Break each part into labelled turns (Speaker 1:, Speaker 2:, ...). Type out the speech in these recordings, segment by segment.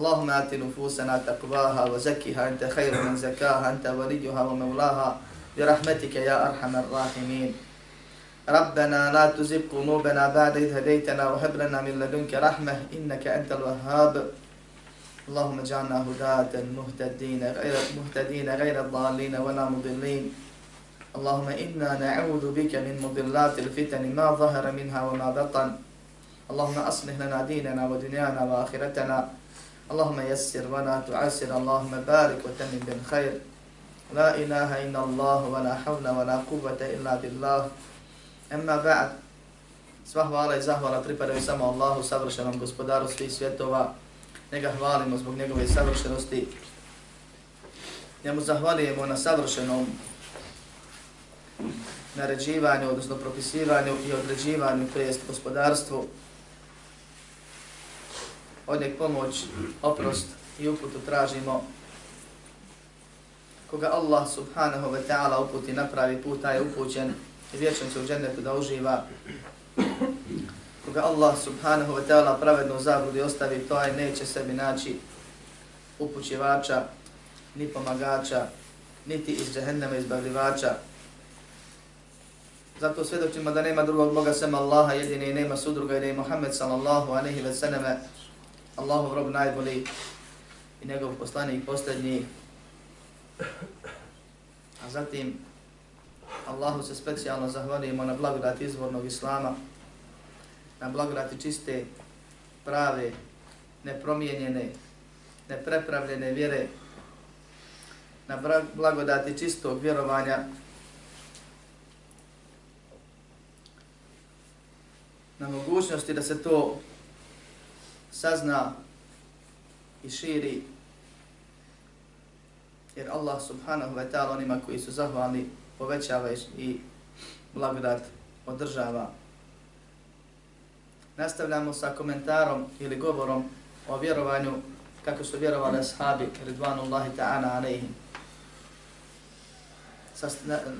Speaker 1: اللهم آت نفوسنا تقواها وزكها أنت خير من زكاها أنت وليها ومولاها. برحمتك يا أرحم الراحمين. ربنا لا تزغ قلوبنا بعد إذ هديتنا وهب لنا من لدنك رحمة إنك أنت الوهاب. اللهم اجعلنا هداة مهتدين غير مهتدين غير الضالين ولا مضلين. اللهم إنا نعوذ بك من مضلات الفتن ما ظهر منها وما بطن. اللهم أصلح لنا ديننا ودنيانا وآخرتنا. Allahumma yassir wa la tu'assir, Allahumma barik wa tamim bil khair. La ilaha inna Allah wa la hawla wa la quwwata illa billah. Amma ba'd. Sva hvala i zahvala pripadaju samo Allahu, savršenom gospodaru svih svjetova. Njega hvalimo zbog njegove savršenosti. Njemu zahvalijemo na savršenom naređivanju, odnosno propisivanju i određivanju, to jest gospodarstvu. Od njeg pomoć, oprost i uputu tražimo. Koga Allah subhanahu wa ta'ala uputi na pravi put, taj je upućen i vječan će u džennetu da uživa. Koga Allah subhanahu wa ta'ala pravedno zabludi ostavi, to je neće sebi naći upućivača, ni pomagača, niti iz džehennema izbavljivača. Zato svedočimo da nema drugog Boga sem Allaha jedine i nema sudruga i da je Muhammed sallallahu aleyhi ve sallame Allahov rob najbolji i njegov poslanik posljednji. A zatim Allahu se specijalno zahvalimo na blagodati izvornog Islama, na blagodati čiste, prave, nepromijenjene, neprepravljene vjere, na blagodati čistog vjerovanja, na mogućnosti da se to sazna i širi, jer Allah subhanahu wa ta'ala onima koji su zahvalni povećava i blagodat održava. Nastavljamo sa komentarom ili govorom o vjerovanju kako su vjerovali ashabi ridvanullahi ta'ana alaihim.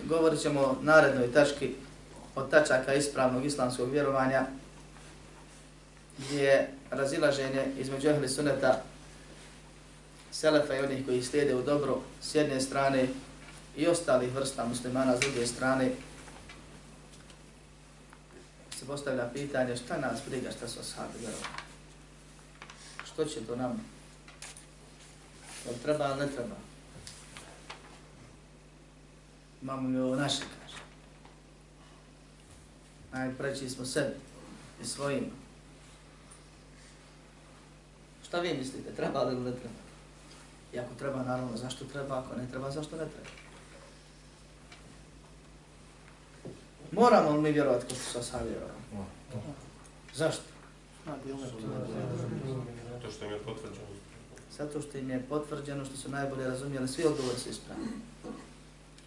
Speaker 1: Govorit ćemo o narednoj tački od tačaka ispravnog islamskog vjerovanja gdje je razilaženje između ehli suneta selefa i onih koji slijede u dobro s jedne strane i ostalih vrsta muslimana s druge strane se postavlja pitanje šta nas briga šta su ashabi vjerovali. Što će to nam? Jel treba ili ne treba? Imamo mi ovo naše, kaže. Najpreći smo sebi i svojim. Šta vi mislite, treba li ili ne treba? I ako treba, naravno, zašto treba, ako ne treba, zašto ne treba? Moramo li mi vjerovati ko su sa vjerovali? Zašto?
Speaker 2: To što im je potvrđeno.
Speaker 1: Zato što im je potvrđeno što su najbolje razumijeli, svi odgovori su ispravni.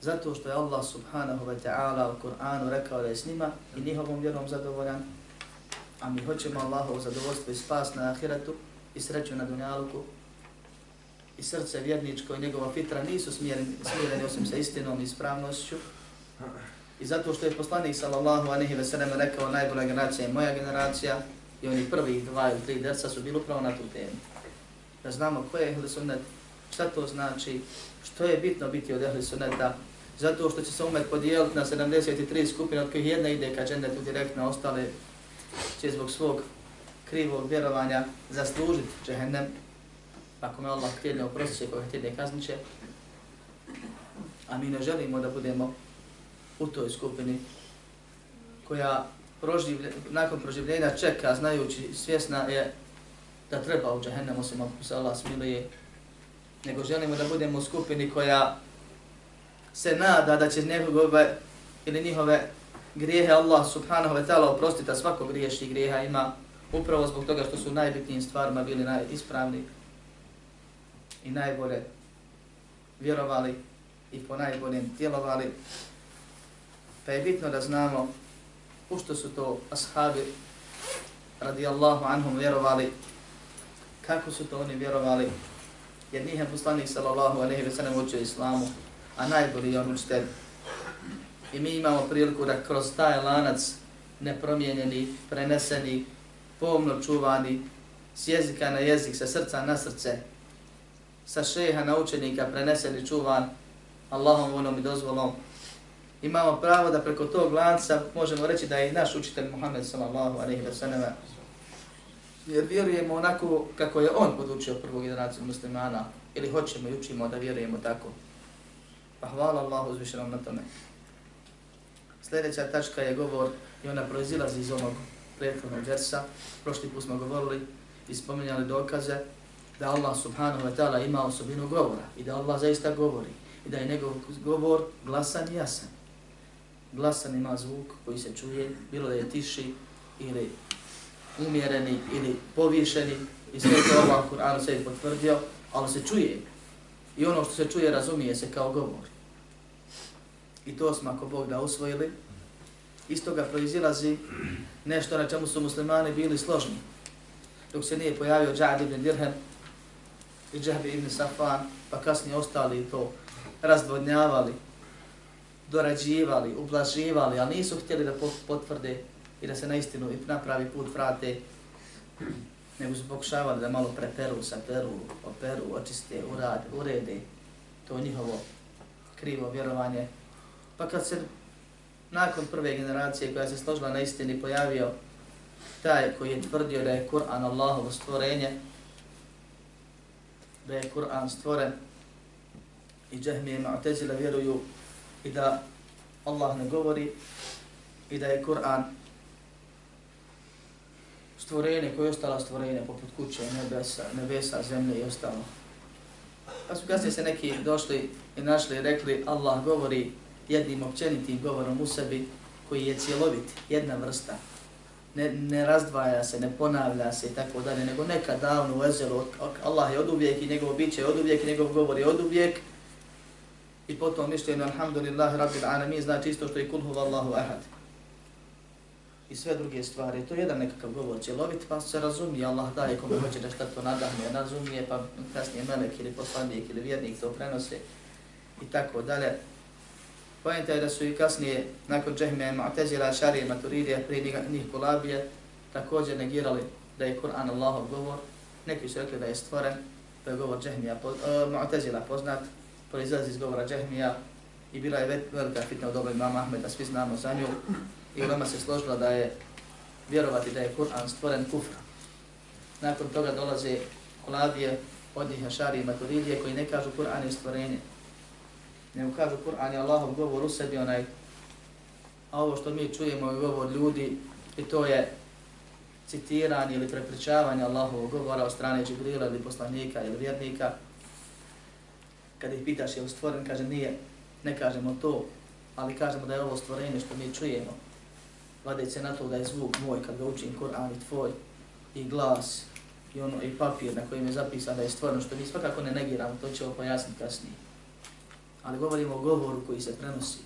Speaker 1: Zato što je Allah subhanahu wa ta'ala u Kur'anu rekao da je s njima i njihovom vjerom zadovoljan, a mi hoćemo Allahovu zadovoljstvo i spas na ahiretu i sreću na dunjaluku i srce vjerničko i njegova fitra nisu smjereni, smjereni osim sa istinom i ispravnošću. I zato što je poslanik sallallahu alejhi ve sellem rekao najbolja generacija je moja generacija i oni prvi dva ili tri dersa su bili upravo na tu temu. Da znamo ko je ehli sunnet, šta to znači, što je bitno biti od ehli sunneta, zato što će se umet podijeliti na 73 skupine od kojih jedna ide ka džennetu direktno, ostale će zbog svog krivog vjerovanja zaslužiti džehennem, ako me Allah htjedne oprostit će, koga htjedne kaznit će, a mi ne želimo da budemo u toj skupini koja proživlje, nakon proživljenja čeka, znajući, svjesna je da treba u džahennem, osim ako se Allah smiluje, nego želimo da budemo u skupini koja se nada da će njegove ili njihove grijehe Allah subhanahu wa ta'ala oprostiti, a svako griješi grijeha ima. Upravo zbog toga što su najbitnijim stvarima bili najispravni i najbolje vjerovali i po najboljem djelovali. Pa je bitno da znamo u što su to ashabi radijallahu anhum vjerovali, kako su to oni vjerovali, jer njih je poslanik sallallahu alaihi ve sallam učio islamu, a najbolji je on učitelj. I mi imamo priliku da kroz taj lanac nepromijenjeni, preneseni, pomno čuvani, s jezika na jezik, sa srca na srce, sa šeha na učenika preneseni, čuvan, Allahom voljom i dozvolom, imamo pravo da preko tog lanca možemo reći da je i naš učitelj Muhammed sallallahu alaihi wa sallam jer vjerujemo onako kako je on podučio prvu generaciju muslimana ili hoćemo i učimo da vjerujemo tako. Pa hvala Allahu uzvišenom na tome. Sljedeća tačka je govor i ona proizilazi iz onog prethodnog versa. Prošli put smo govorili i spominjali dokaze da Allah subhanahu wa ta'ala ima osobinu govora i da Allah zaista govori i da je njegov govor glasan i jasan. Glasan ima zvuk koji se čuje, bilo da je tiši ili umjereni ili povišeni i sve to Allah Kur'an sve potvrdio, ali se čuje. I ono što se čuje razumije se kao govor. I to smo ako Bog da usvojili. Iz toga proizilazi nešto na čemu su muslimani bili složni. Dok se nije pojavio Džad ibn Dirhem i Džahbi ibn Safan, pa kasnije ostali to razdvodnjavali, dorađivali, ublaživali, ali nisu htjeli da potvrde i da se na istinu i napravi put vrate, nego su pokušavali da malo preperu, saperu, operu, očiste, urade, urede to njihovo krivo vjerovanje. Pa kad se nakon prve generacije koja se složila na istini pojavio taj koji je tvrdio da je Kur'an Allahovo stvorenje, da je Kur'an stvoren i džahmije ma'tezila vjeruju i da Allah ne govori i da je Kur'an stvorenje koje je ostala stvorenje poput kuće, nebesa, nebesa, zemlje i ostalo. Pa su kasnije se neki došli i našli i rekli Allah govori jednim općenitim govorom u sebi koji je cjelovit, jedna vrsta. Ne, ne razdvaja se, ne ponavlja se i tako dalje, nego neka davno u ezelu, Allah je od uvijek i njegov biće je od uvijek i njegov govor je od uvijek. I potom mišljeno, alhamdulillah, rabbil alamin, znači isto što je kulhu vallahu ahad i sve druge stvari. To je jedan nekakav govor cjelovit, pa se razumije, Allah daje kome hoće da šta to nadahne, razumije, pa kasnije melek ili poslanik ili vjernik to prenose i tako dalje. Pojenta je da su i kasnije, nakon Džehme, Mu'tezila, Šarije, Maturidija, prije njih Kulabije, također negirali da je Kur'an Allahov govor. Neki su rekli da je stvoren, da je govor Džehmija, uh, e, Mu'tezila poznat, proizlazi iz govora Džehmija i bila je velika fitna u dobu imama Ahmeda, svi znamo za nju i ulema se složila da je vjerovati da je Kur'an stvoren kufra. Nakon toga dolaze Kulabije, od njih Ašari i Maturidije koji ne kažu Kur'an je stvorenje. Ne kažu Kur'an je Allahov govor u sebi onaj, a ovo što mi čujemo je govor ljudi i to je citiranje ili prepričavanje Allahovog govora od strane Džibrila ili poslanika ili vjernika. Kad ih pitaš je li stvoren, kaže nije, ne kažemo to, ali kažemo da je ovo stvorenje što mi čujemo vadeći se na to da je zvuk moj kad ga učim Kur'an i tvoj i glas i ono i papir na kojem je zapisano da je stvarno što mi svakako ne negiramo, to ćemo pojasniti kasnije. Ali govorimo o govoru koji se prenosi.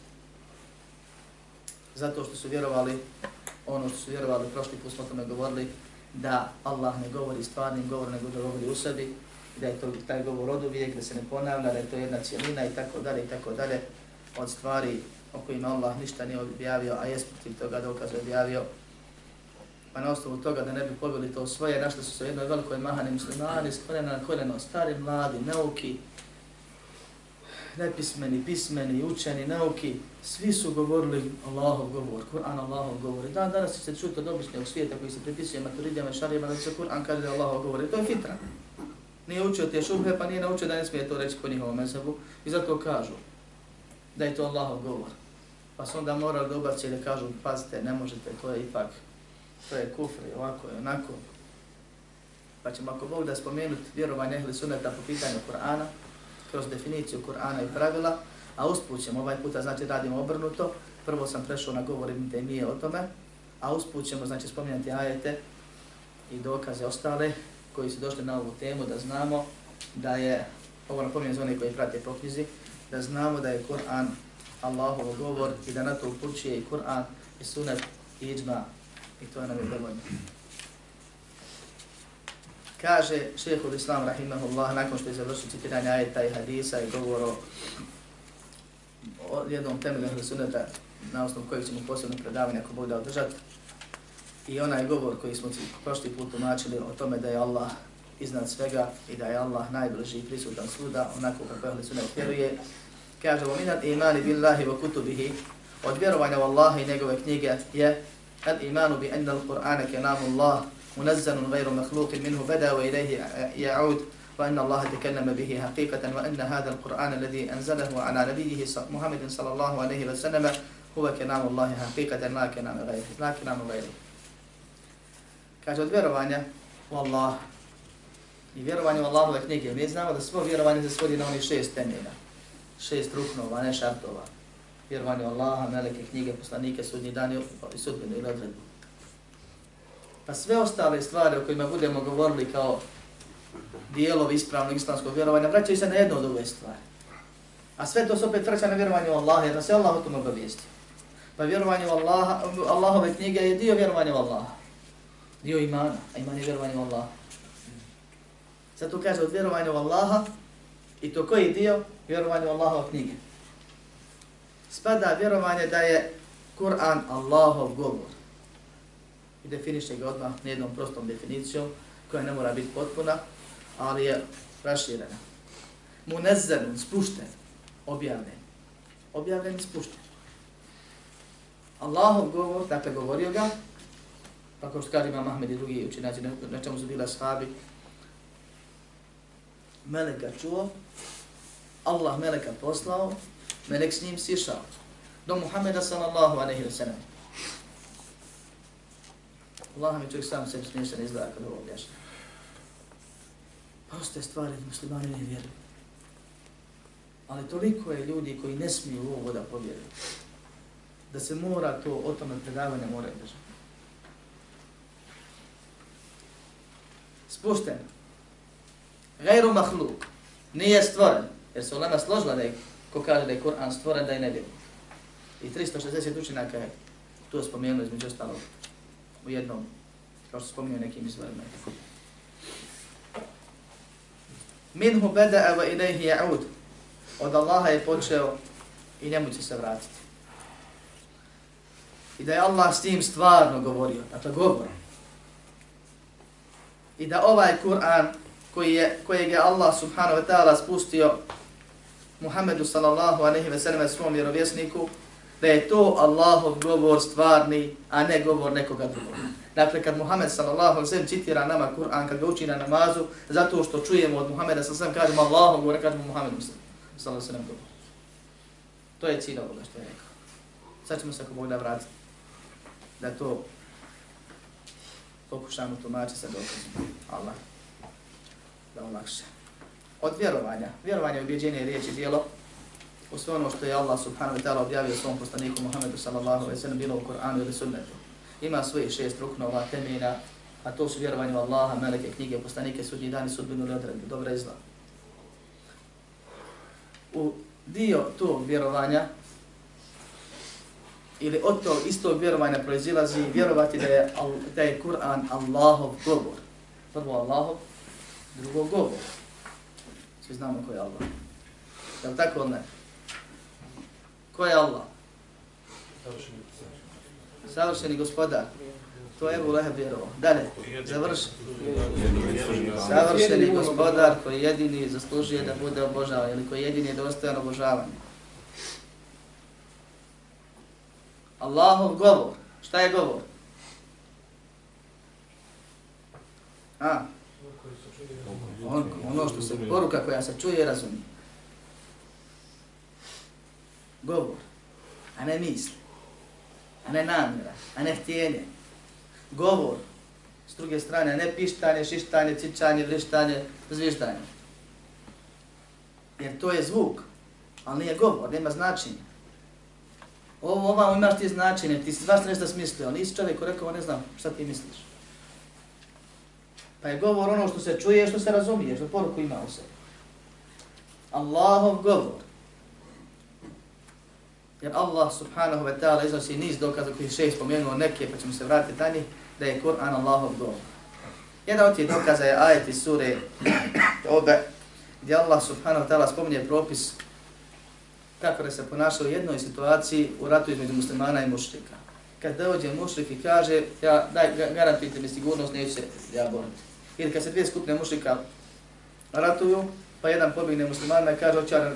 Speaker 1: Zato što su vjerovali, ono što su vjerovali, prošli put smo tome govorili, da Allah ne govori stvarnim govorom, nego da govori u sebi, da je to taj govor od uvijek, da se ne ponavlja, da je to jedna cijelina i tako dalje i tako dalje od stvari o kojima Allah ništa nije objavio, a jes protiv toga dokaz objavio. Pa na osnovu toga da ne bi pobili to svoje, našli su se u jednoj velikoj mahani muslimani, stvorena na koljeno, stari, mladi, neuki, nepismeni, pismeni, učeni, nauki, svi su govorili Allahov govor, Kur'an Allahov govor. I dan danas se čuti od običnog svijeta koji se pripisuje maturidijama, šarijama, da se Kur'an kaže da Allahov govor. I to je fitra. Nije učio te šubhe, pa nije naučio da ne smije to reći po njihovom mesebu. I zato kažu da je to Allahov govor. Pa su onda morali da ubaci da kažu, pazite, ne možete, to je ipak, to je kufr ovako je, onako. Pa ćemo ako Bog da spomenuti vjerovanje ehli suneta po pitanju Kur'ana, kroz definiciju Kur'ana i pravila, a usput ćemo ovaj puta, znači radimo obrnuto, prvo sam prešao na govor Ibn Taymije o tome, a usput ćemo, znači, spominjati ajete i dokaze ostale koji su došli na ovu temu da znamo da je, ovo napominjem za one koji prate po knjizi, da znamo da je Kur'an Allahov govor i da na to upućuje i Kur'an i sunet i iđma i to je nam je dovoljno. Kaže šehhul Islam rahimahullah nakon što je završio citiranje ajeta i hadisa i govor o, o jednom temelju suneta na osnovu kojeg ćemo posebno predavanje ako bude održati. I onaj govor koji smo prošli put umačili o tome da je Allah iznad svega i da je Allah najbliži i prisutan svuda, onako kako je Ahli Sunnah vjeruje. Kaže, وَمِنَ الْإِمَانِ بِاللَّهِ وَكُتُبِهِ Od vjerovanja u Allaha i njegove knjige je الإيمان بأن القرآن كلام الله منزل غير مخلوق منه بدا وإليه يعود وأن الله تكلم به حقيقة وأن هذا القرآن الذي أنزله على نبيه محمد صلى الله عليه وسلم هو كلام الله حقيقة لا كلام غيره لا كلام غيره Kaže od vjerovanja u Allah i vjerovanje u Allahove knjige. Mi znamo da svo vjerovanje se svodi na onih šest temelja. Šest ruknova, ne šartova. Vjerovanje u Allaha, meleke, knjige, poslanike, sudnji dan i sudbenu ili odredbu. Pa sve ostale stvari o kojima budemo govorili kao dijelovi ispravnog islamskog vjerovanja, vraćaju se na jednu od ove stvari. A sve to se opet vraća na vjerovanje u Allaha, jer nas je Allah o tom obavijestio. Pa vjerovanje u Allaha, Allahove knjige je dio vjerovanja u Allaha. Dio imana, a iman je vjerovanje u Allaha. Zato kaže od vjerovanja u Allaha, i to koji dio? Vjerovanje u Allahove knjige. Spada vjerovanje da je Kur'an Allahov govor i definiše ga odmah jednom prostom definicijom koja ne mora biti potpuna, ali je raširena. Munezzelun, spušten, objavljen. Objavljen i spušten. Allahov govor, dakle govorio ga, pa kao što kaže Imam Ahmed i drugi učinaci, na čemu su bila sahabi, Melek ga čuo, Allah Meleka poslao, Melek s njim sišao do Muhammeda sallallahu alaihi wa sallam. Allah mi čovjek sam sebi smiješan izgleda kad ovo objašnja. Proste stvari muslimani ne vjeruju. Ali toliko je ljudi koji ne smiju u ovo da povjeruju. Da se mora to o tome predavanje mora držati. Spušten. Gajru mahluk. Nije stvoren. Jer se ulema složila da je, ko kaže da je Kur'an stvoren, da je ne. I 360 učenaka je to spomenuo između ostalog u jednom, kao što spominio nekim izvorima. Minhu beda eva ilaihi ja'ud. Od Allaha je počeo i njemu će se vratiti. I da je Allah s tim stvarno govorio, dakle govor. I da ovaj Kur'an koji je, kojeg je Allah subhanahu wa ta'ala spustio Muhammedu sallallahu aleyhi ve sellem svom vjerovjesniku, da je to Allahov govor stvarni, a ne govor nekoga drugog. Dakle, kad Muhammed sallallahu alaihi citira nama Kur'an, kad ga uči na namazu, zato što čujemo od Muhammeda sallallahu alaihi kažemo Allahov govor, kažemo Muhammed sallallahu alaihi govor. To je cilj ovoga što je rekao. Sad ćemo se ako Bog da vratiti. Da to pokušamo tumačiti sa dokazom. Allah. Da olakše. Od vjerovanja. Vjerovanje je riječ riječi dijelo u sve ono što je Allah subhanahu wa ta'ala objavio svom poslaniku Muhammedu sallallahu alaihi sallam bilo u Koranu ili sunnetu. Ima svoje šest ruknova, temena, a to su vjerovanje u Allaha, meleke, knjige, poslanike, sudnji dani, sudbinu ili odredbu, dobra izla. U dio tog vjerovanja ili od tog istog vjerovanja proizilazi vjerovati da je, da je Kur'an Allahov govor. Prvo Allahov, drugo govor. Svi znamo ko je Allah. Je li tako ili ne? Ko je Allah? Savršeni gospodar. To je Ebu Leheb vjerovao. Dalje, završi. Savršeni gospodar koji jedini zaslužuje da bude obožavan ili koji jedini je dostojan obožavanja. Allahov govor. Šta je govor? A? On, ono što se, poruka koja se čuje i razumije govor, a ne misli, a ne namjera, a ne htjenje. Govor, s druge strane, ne pištanje, šištanje, cičanje, vrištanje, zviždanje. Jer to je zvuk, ali nije govor, nema značenja. Ovo, ovo imaš ti značenje, ti si svašta nešto smislio, nisi čovjek ko rekao, ne znam šta ti misliš. Pa je govor ono što se čuje, što se razumije, što poruku ima u sebi. Allahov govor. Jer Allah subhanahu wa ta'ala iznosi niz dokaza koji še spomenuo neke, pa ćemo se vratiti na njih, da je Kur'an Allahov govor. Jedan od tih dokaza je ajet iz sure Tobe, gdje Allah subhanahu wa ta'ala spominje propis kako da se ponaša u jednoj situaciji u ratu između muslimana i mušrika. Kad dođe mušrik i kaže, ja daj, garantujte mi sigurnost, neću se ja boriti. Ili kad se dvije skupne mušrika ratuju, pa jedan pobjegne muslimana i kaže, hoće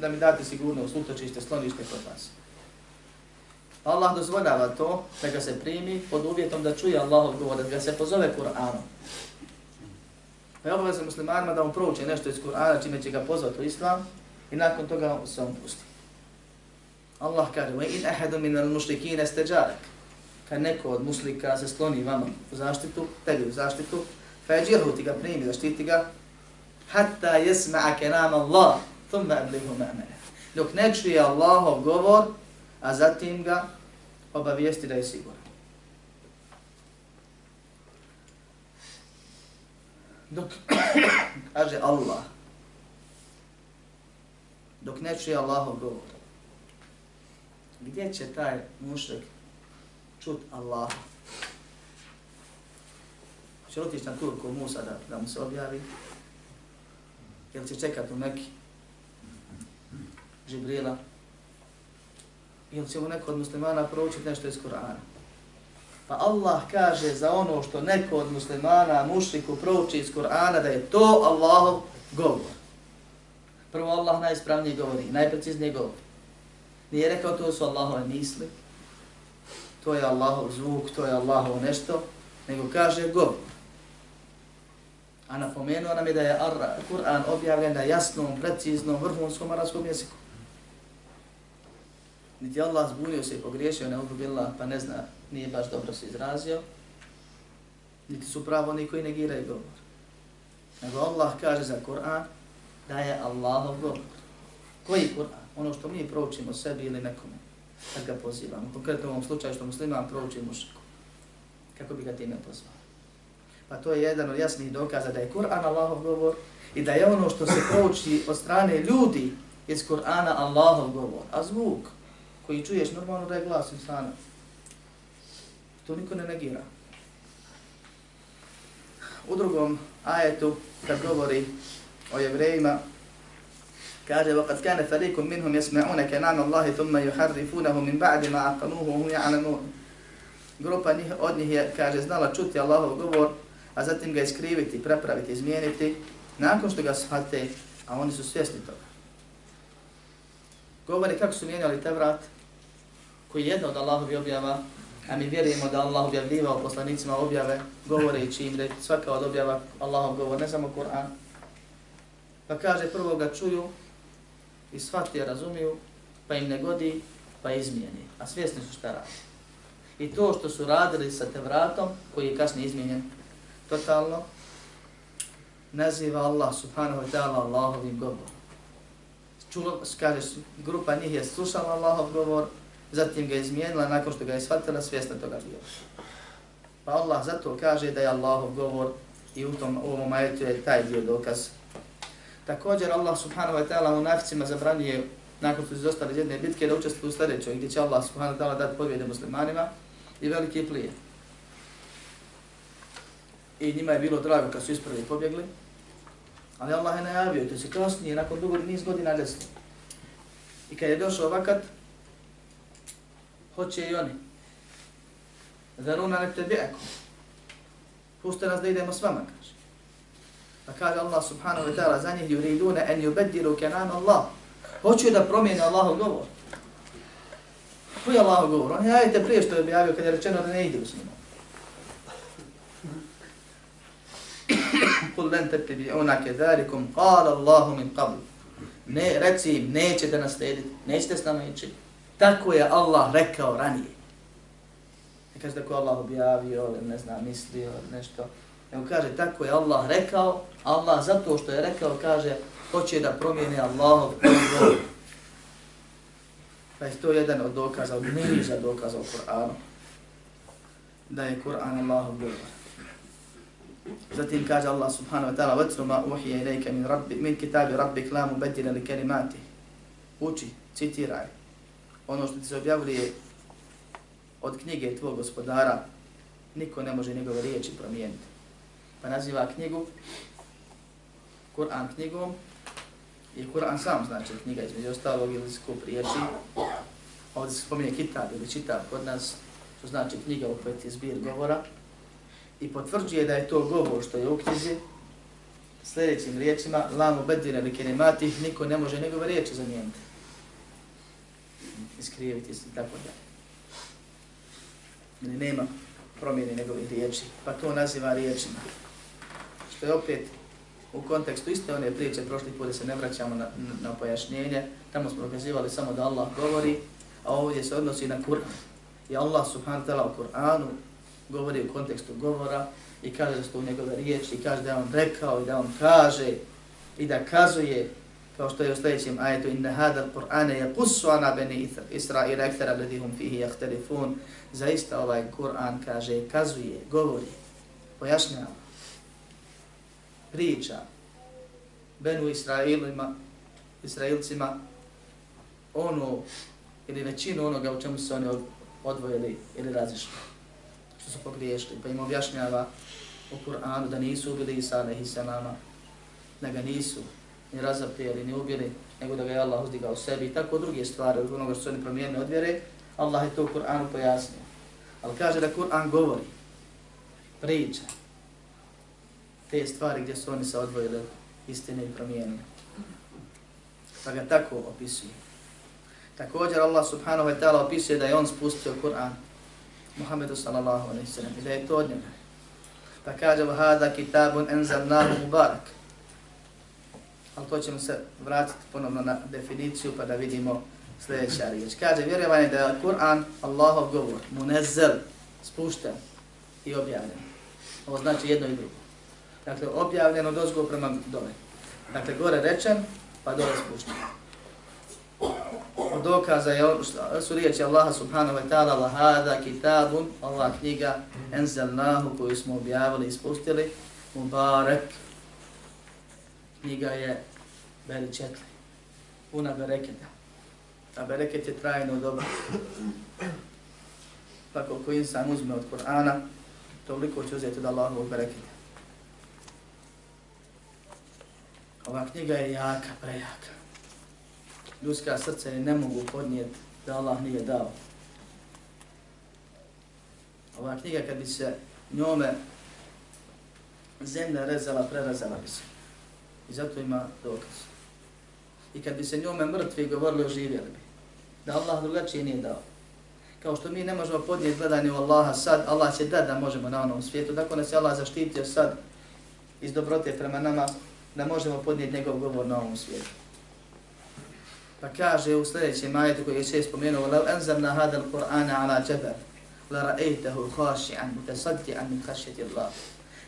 Speaker 1: da mi date sigurno utočište, slonište kod vas. Allah dozvoljava to da ga se primi pod uvjetom da čuje Allahov govor, da ga se pozove Kur'anom. Pa je obavezno muslimanima da on prouče nešto iz Kur'ana čime će ga pozvati u islam i nakon toga se on pusti. Allah kaže, ve in ahadu min al-mushrikin istajarak. Kad neko od muslika se skloni vama u zaštitu, tebi u zaštitu, fe yajirhu ti ga primi, zaštiti ga, hatta yasma'a kalam Allah, thumma ablighu ma'mana. Dok ne čuje Allahov govor, a zatim ga obavijesti da je siguran. Dok, kaže Allah, dok ne čuje Allahov govor, gdje će taj mušrik čut Allah? Hoće otići na Turku Musa da, da mu se objavi? Jel će čekat u neki Žibrila? ili će mu neko od muslimana proučiti nešto iz Kur'ana. Pa Allah kaže za ono što neko od muslimana mušriku prouči iz Kur'ana da je to Allahov govor. Prvo Allah najispravnije govori, najpreciznije govori. Nije rekao to su Allahove misli, to je Allahov zvuk, to je Allahov nešto, nego kaže govor. A napomenuo nam je da je Kur'an objavljen na jasnom, preciznom, vrhunskom arabskom jeziku niti Allah zbunio se i pogriješio, ne ubila, pa ne zna, nije baš dobro se izrazio, niti su pravo oni koji negiraju govor. Nego Allah kaže za Kur'an da je Allahov govor. Koji Kur'an? Ono što mi proučimo sebi ili nekome, kad ga pozivamo. Konkretno u ovom slučaju što musliman prouči mušiku. Kako bi ga time pozvao? Pa to je jedan od jasnih dokaza da je Kur'an Allahov govor i da je ono što se prouči od strane ljudi iz Kur'ana Allahov govor. A zvuk, koji čuješ normalno da je glas insana. To niko ne negira. U drugom ajetu, kad govori o jevrejima, kaže وَقَدْ كَانَ فَرِيكٌ مِنْهُمْ يَسْمَعُونَ كَنَامَ اللَّهِ ثُمَّ يُحَرِّفُونَهُ مِنْ بَعْدِ مَا عَقَلُوهُ وَهُمْ يَعْلَمُونَ Grupa njih, od njih je, kaže, znala čuti Allahov govor, a zatim ga iskriviti, prepraviti, izmijeniti, nakon što ga shvate, a oni su svjesni toga. Govori kako su mijenjali te vrat, koji je jedna od Allahovi objava, a mi vjerujemo da Allah objavljivao poslanicima objave, govoreći im da je svaka od objava Allahov govor, ne samo Kur'an. Pa kaže, prvo ga čuju i shvati razumiju, pa im ne godi, pa izmijeni. A svjesni su šta radi. I to što su radili sa Tevratom, koji je kasnije izmijenjen totalno, naziva Allah subhanahu wa ta'ala Allahovim govorom. Čulo, kaže, grupa njih je slušala Allahov govor, zatim ga izmijenila nakon što ga je shvatila, svjesna toga bio. Pa Allah zato kaže da je Allahov govor i u tom ovom ajetu je taj dio dokaz. Također Allah subhanahu wa ta'ala u naficima nakon što su izostali iz jedne bitke da učestvuju u sljedećoj gdje će Allah subhanahu wa ta'ala dati pobjede muslimanima i velike plije. I njima je bilo drago kad su isprvi pobjegli, ali Allah je najavio, to se kasnije nakon dugo niz godina desilo. I kad je došao vakat, hoće i oni. Zaruna ne tebi eko. Puste nas da idemo s vama, kaže. Pa kaže Allah subhanahu wa ta'ala za njih yuriduna en yubeddilu kenan Allah. Hoću da promijene Allahov govor. Koji je Allahov govor? On je ajte prije što je objavio kad je rečeno da ne ide s snimu. Kul len tebi ona kedalikum kala Allahu min qabl. Ne, reci im, nećete naslediti, nećete s nama ići. Tako je Allah rekao ranije. Ne kaže tako Allah objavio, ne znam, mislio, nešto. Nego kaže, tako je Allah rekao, Allah zato što je rekao, kaže, hoće da promijene Allahov odgovor. Pa je to jedan od dokaza, od niza dokaza u Kur'anu. Da je Kur'an Allahov govor. Zatim kaže Allah subhanahu wa ta'ala vatru مَا أُوحِيَ إِلَيْكَ min, rabbi, min kitabi rabbik la mu لِكَلِمَاتِهِ. Uči, citiraj. Ono što ti se objavljuje od knjige tvog gospodara, niko ne može njegove riječi promijeniti. Pa naziva knjigu Kur'an knjigom i Kur'an sam znači knjiga između ostalog ili skup riječi. Ovdje se spominje kitab ili čitab kod nas, to znači knjiga u kojoj je zbir govora i potvrđuje da je to govor što je u knjizi sljedećim riječima lamu bedine li kelimati, niko ne može njegove riječi zamijeniti iskriviti se tako da. Ne, nema promjene njegovih riječi, pa to naziva riječima. Što je opet u kontekstu iste one priče, prošli put se ne vraćamo na, na pojašnjenje, tamo smo dokazivali samo da Allah govori, a ovdje se odnosi na Kur'an. I Allah subhanahu ta'ala u Kur'anu govori u kontekstu govora i kaže da su to njegove riječi i kaže da on rekao i da on kaže i da kazuje kao što je u sljedećem ajetu inna hada al-Qur'ana yaqussu ana bani Israila akthara alladhum fihi yakhtalifun zaista ovaj Kur'an kaže kazuje govori pojašnjava priča Benu Israilima, Israilcima ono ili većinu onoga u čemu su oni odvojili ili razišli, što su pogriješili. Pa im objašnjava u Kur'anu da nisu ubili Isa alaihi salama, da ga nisu ni razaprijeli, ni ubili, nego da ga je Allah uzdigao sebi i tako druge stvari od onoga što su oni promijenili od vjere, Allah je to u Kur'anu pojasnio. Ali kaže da Kur'an govori, priča, te stvari gdje su oni se odvojili istine i promijenili. Pa ga tako opisuje. Također Allah subhanahu wa ta'ala opisuje da je on spustio Kur'an Muhammedu sallallahu alaihi sallam i da je to od njega. Pa kaže وَهَذَا hada kitabun enzalnahu mubarak. Ali to ćemo se vratiti ponovno na definiciju pa da vidimo sljedeća riječ. Kaže vjerovanje da je Kur'an Allahov govor, munezzel, spušten i objavljen. Ovo znači jedno i drugo. Dakle, objavljen od ozgo prema dole. Dakle, gore rečen, pa dole spušten. Od dokaza je, su riječi Allaha subhanahu wa ta'ala, lahada kitabun, ova knjiga, enzelnahu, koju smo objavili i spustili, mubarek. Knjiga je beričetli, puna bereketa. A bereket je trajno dobro. Pa koliko insan uzme od Kur'ana, toliko će uzeti od Allahovog bereketa. Ova knjiga je jaka, prejaka. Ljudska srca ne mogu podnijeti da Allah nije dao. Ova knjiga kad bi se njome zemlja rezala, prerazala bi se. I zato ima dokaz. I kad bi se njome mrtvi govorili, oživjeli bi. Da Allah drugačije nije dao. Kao što mi ne možemo podnijeti gledanje u Allaha sad, Allah će da da možemo na onom svijetu. Dakle, nas je Allah zaštitio sad iz dobrote prema nama, da možemo podnijeti njegov govor na ovom svijetu. Pa kaže u sljedećem majetu koji je sve spomenuo لَوْ أَنْزَمْنَا هَذَا الْقُرْآنَ عَلَى جَبَرْ لَرَأَيْتَهُ خَاشِعًا مُتَسَدِّعًا مِنْ خَشْيَةِ اللَّهِ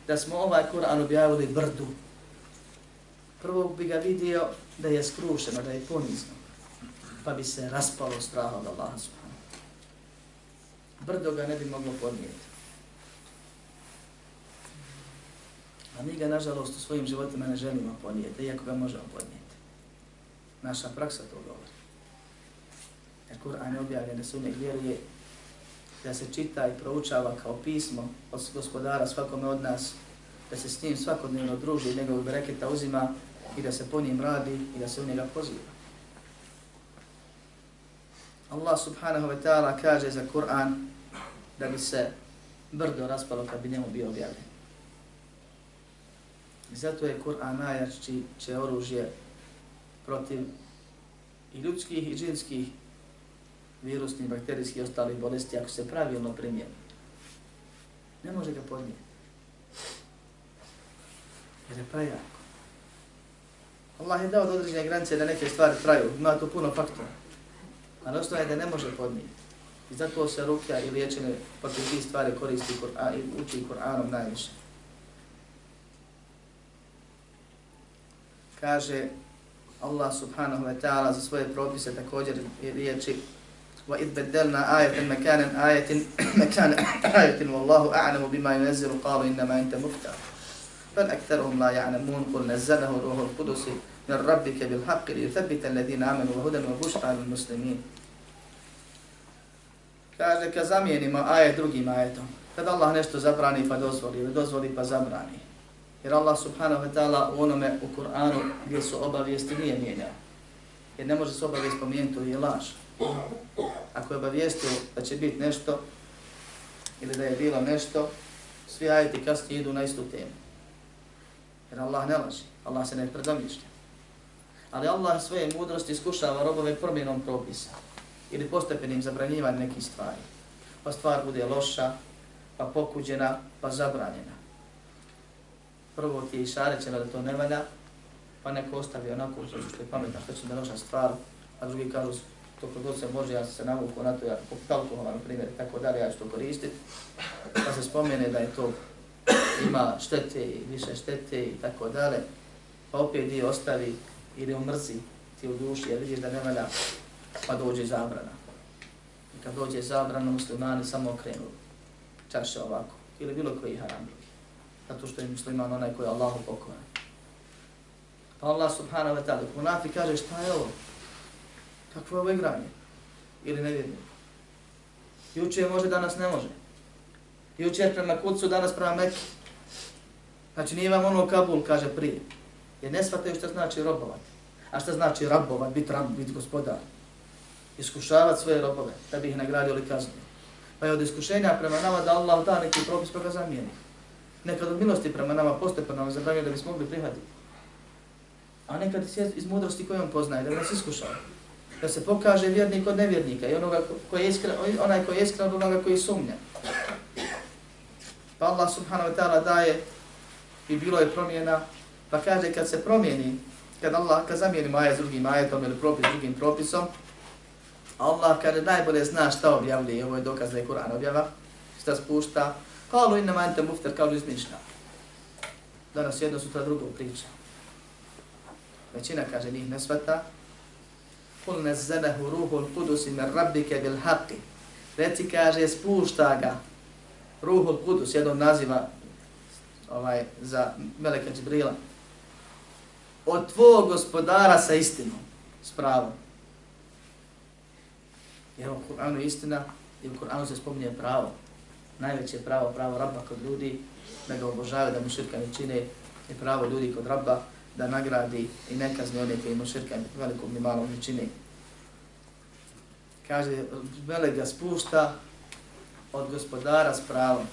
Speaker 1: Da smo ovaj Kur'an objavili brdu, prvo bi ga vidio da je skrušeno, da je ponizno, pa bi se raspalo straha od Allaha subhanahu. Brdo ga ne bi moglo podnijeti. A mi ga, nažalost, u svojim životima ne želimo podnijeti, iako ga možemo podnijeti. Naša praksa to govori. Jer Kur'an je objavljen da se u vjeruje, da se čita i proučava kao pismo od gospodara svakome od nas, da se s njim svakodnevno druži i njegove bereketa uzima i da se po njim radi i da se u njega poziva. Allah subhanahu wa ta'ala kaže za Kur'an da bi se brdo raspalo kad bi njemu bio objavljen. I zato je Kur'an najjači će oružje protiv i ljudskih i džinskih virusnih, bakterijskih i ostalih bolesti ako se pravilno primjeni. Ne može ga podnijeti. Jer je prejak. Allah je dao do određene granice da neke stvari traju, ima tu puno faktora. A osnovno je da ne može podnijeti. I zato se rukja i liječene protiv tih stvari koristi Kur'an i uči Kur'anom najviše. kaže Allah subhanahu wa ta'ala za svoje propise također riječi wa id badalna ayatan makanan ayatin makana ayatin wallahu a'lamu bima yunzilu qalu inna ma anta muftar bel ekterum la ya'lamun qul nazzalahu ruhul qudus ruhul min rabbike bil haqqi li yuthabbita alladhina amanu wa hudan wa bushra lil muslimin. Kaže, kad zamijenimo ajet drugim ajetom, kad Allah nešto zabrani pa dozvoli, ili dozvoli pa zabrani. Jer Allah subhanahu wa ta'ala u onome u Kur'anu gdje su obavijesti nije mijenjao. Jer ne može se obavijest pomijeniti, to je laž. Ako je obavijestio da će biti nešto, ili da je bilo nešto, svi ajeti kasnije idu na istu temu. Jer Allah ne laži, Allah se ne predomišlja. Ali Allah svoje mudrosti iskušava robove promjenom propisa ili postepenim zabranjivanjem nekih stvari. Pa stvar bude loša, pa pokuđena, pa zabranjena. Prvo ti je išarećeno da to ne valja, pa neko ostavi onako što je pametna, što će da loša stvar, a drugi kažu to kod se može, ja se navuku na to, ja poput na primjer, tako dalje, ja ću to koristiti, pa se spomene da je to ima štete i više štete i tako dalje, pa opet dio ostavi ili umrsi ti u duši, jer vidiš da ne valja, pa dođe zabrana. I kad dođe zabrana, muslimani samo okrenu čaše ovako, ili bilo koji haram zato što je musliman onaj koji je Allahu pokoran. Pa Allah subhanahu wa ta'ala, munafi kaže šta je ovo? Kakvo je ovo igranje? Ili nevjernik? Juče može, danas ne može. Juče prema kucu, danas prema Mekke. Znači nije vam ono Kabul, kaže prije. Jer ne shvataju što znači robovati. A što znači rabovat, biti rab, biti gospodar. Iskušavati svoje robove, da bi ih nagradio ili kaznio. Pa je od iskušenja prema nama da Allah da neki propis pa ga zamijeni. Nekad od milosti prema nama postepeno pa nam zabranio da bismo mogli prihvatiti. A nekad iz mudrosti koju on poznaje, da nas iskušava da se pokaže vjernik od nevjernika i onoga koji je iskren, onaj koji je iskren od onoga koji sumnja. Pa Allah subhanahu wa ta'ala daje i bilo je promjena, pa kaže kad se promijeni, kad Allah, kad zamijeni maje s drugim majetom ili propis drugim propisom, Allah kaže najbolje zna šta objavljuje, ovo je dokaz da je Kur'an objava, šta spušta, kalu inna mante mufter, kao izmišlja. Danas jedno sutra drugo priča. Većina kaže njih ne svata, Kul nezzenehu ruhul kudusi min rabbike bil haqi. Reci kaže, spušta ga ruhul kudus, jednom naziva ovaj, za Meleka Džibrila. Od tvojeg gospodara sa istinom, s pravom. Jer u Kur'anu je istina i u Kur'anu se spominje pravo. Najveće pravo, pravo rabba kod ljudi, da ga obožavaju, da mu širka ne čine, je pravo ljudi kod rabba, da nagradi i ne kazni one koji mu širka velikom ni malom ne čine. Kaže, vele ga spušta od gospodara s pravom.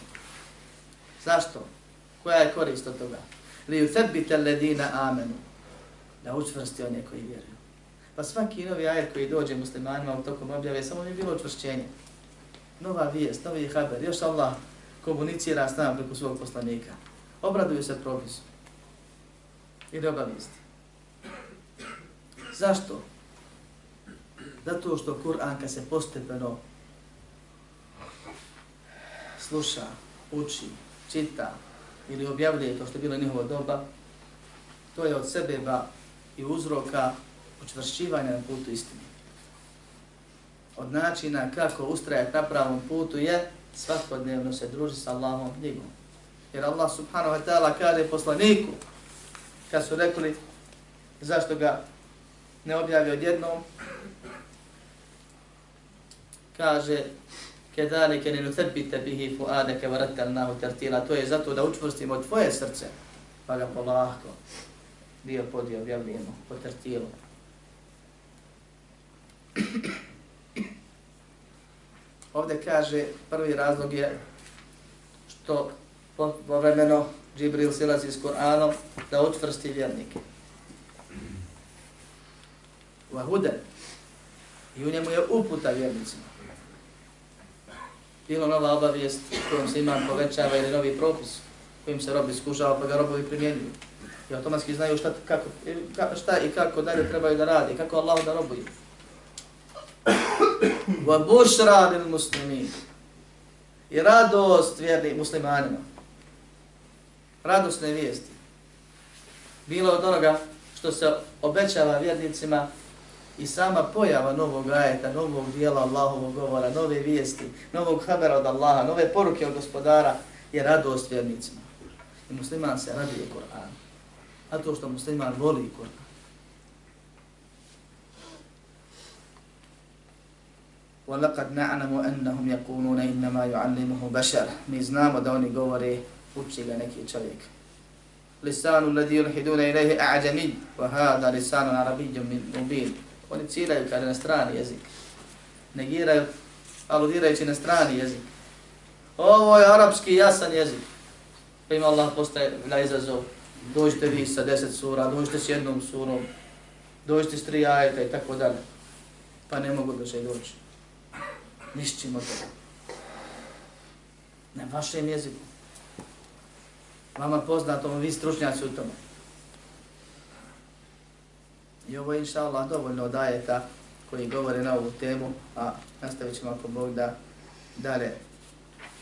Speaker 1: Zašto? Koja je korist od toga? Li u tebite ledina amenu. Da učvrsti one koji vjeruju. Pa svaki novi ajet koji dođe muslimanima u tokom objave, samo je bilo učvršćenje. Nova vijest, novi haber, još Allah komunicira s nama preko svog poslanika. Obraduju se propisu ili obavijesti. Zašto? Zato što Kur'an kad se postepeno sluša, uči, čita ili objavljuje to što je bilo njihovo doba, to je od sebeba i uzroka učvršćivanja na putu istine. Od načina kako ustrajati na pravom putu je svakodnevno se druži sa Allahom knjigom. Jer Allah subhanahu wa ta'ala kaže poslaniku, kad su rekli zašto ga ne objavi odjednom, kaže kedalike ne nutebite bihi fuadaka wa rattalnahu to je zato da učvrstimo tvoje srce pa ga polako dio podi objavljeno, potrtilo. po Ovde kaže prvi razlog je što povremeno Džibril silazi s Kur'anom da utvrsti vjernike. Vahude. I u njemu je uputa vjernicima. Bilo nova obavijest kojom se iman povećava ili novi propis kojim se robi skušava pa ga robovi primjenjuju. I automatski znaju šta, kako, šta i kako dalje trebaju da radi, kako Allah da robuju. Wa bushra lil muslimin. I radost vjernim muslimanima radosne vijesti. Bilo od onoga što se obećava vjernicima i sama pojava novog ajeta, novog dijela Allahovog govora, nove vijesti, novog habera od Allaha, nove poruke od gospodara je radost vjernicima. I musliman se raduje Kur'an A to što musliman voli Kur'an. وَلَقَدْ نَعْنَمُ أَنَّهُمْ يَقُولُونَ إِنَّمَا يُعَلِّمُهُ بَشَرٌ Mi znamo da oni govore, uči ga neki čovjek. لسان الذي يلحدون إليه أعجمي وهذا لسان عربي مبين Oni ciljaju kada na strani jezik. Negiraju, aludirajući na strani jezik. Ovo je arapski jasan jezik. Pa ima Allah postaje na izazov. Dođite vi sa deset sura, dođite s jednom surom, dođite s tri ajeta i tako dalje. Pa ne mogu da će doći. Nišćimo to. Na vašem jeziku. Vama poznato, vi stručnjaci u tome. I ovo je inša Allah dovoljno od ajeta koji govore na ovu temu, a nastavit ćemo ako Bog da dalje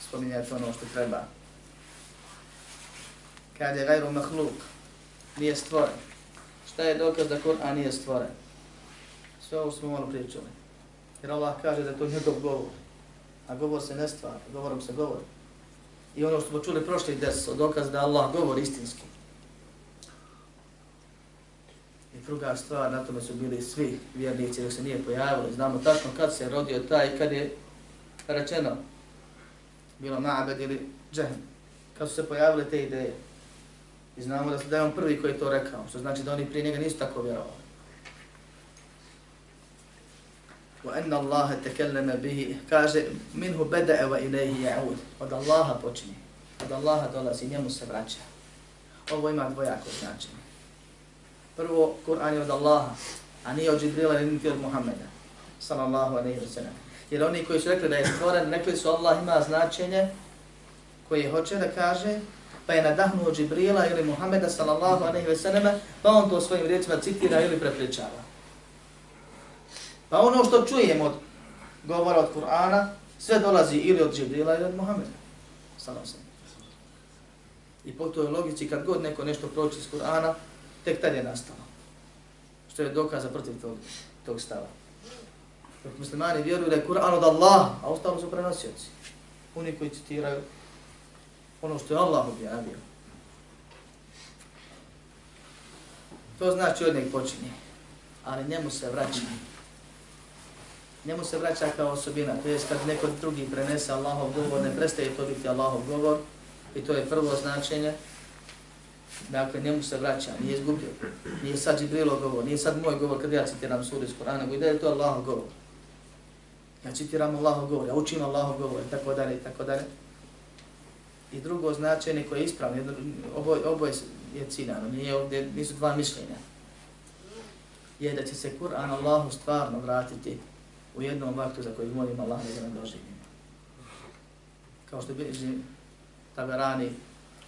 Speaker 1: spominjati ono što treba. Kad je gajru mahluk, nije stvoren. Šta je dokaz da Kur'an nije stvoren? Sve ovo smo malo pričali. Jer Allah kaže da je to njegov govor. A govor se ne stvara, govorom se govori. I ono što smo čuli prošli des, dokaz da Allah govori istinski. I druga stvar, na tome su bili svi vjernici dok se nije pojavili. Znamo tačno kad se rodio taj, kad je rečeno, bilo Ma'abed ili Džehm, kad su se pojavile te ideje. I znamo da, da je on prvi koji je to rekao, što znači da oni prije njega nisu tako vjerovali. وأن الله تكلم به kaže minhu bada'a wa ilayhi ya'ud od Allaha počinje od Allaha dolazi njemu se vraća ovo ima dvojako značenje prvo Kur'an je od Allaha a nije od Jibrila ni od Muhammeda sallallahu alejhi ve sellem jer oni koji su rekli da je stvoren rekli su Allah ima značenje koje hoće da kaže pa je nadahnuo Džibrila ili Muhameda sallallahu alejhi ve sellem pa on to svojim riječima citira ili prepričava Pa ono što čujemo od govora od Kur'ana, sve dolazi ili od Džibrila ili od Muhameda. Sallallahu sam. I po toj logici, kad god neko nešto proči iz Kur'ana, tek tad je nastalo. Što je dokaza protiv tog, tog stava. Dok muslimani vjeruju da je Kur'an od Allah, a ostalo su prenosioci. Oni koji citiraju ono što je Allah objavio. To znači od njeg počinje. Ali njemu se vraća njemu se vraća kao osobina, to jest kad neko drugi prenese Allahov govor, ne prestaje to biti Allahov govor, i to je prvo značenje, dakle njemu se vraća, nije izgubio, nije sad Džibrilo govor, nije sad moj govor kad ja citiram suri iz Korana, nego je to Allahov govor. Ja citiram Allahov govor, ja učim Allahov govor, i tako dalje, i tako dalje. I drugo značenje koje je ispravno, oboje, oboje je ciljano, nije ovdje, nisu dva mišljenja, je da će se Kur'an Allahu stvarno vratiti u jednom vaktu za koji molim Allah da nam doživimo. Kao što bilježi Taberani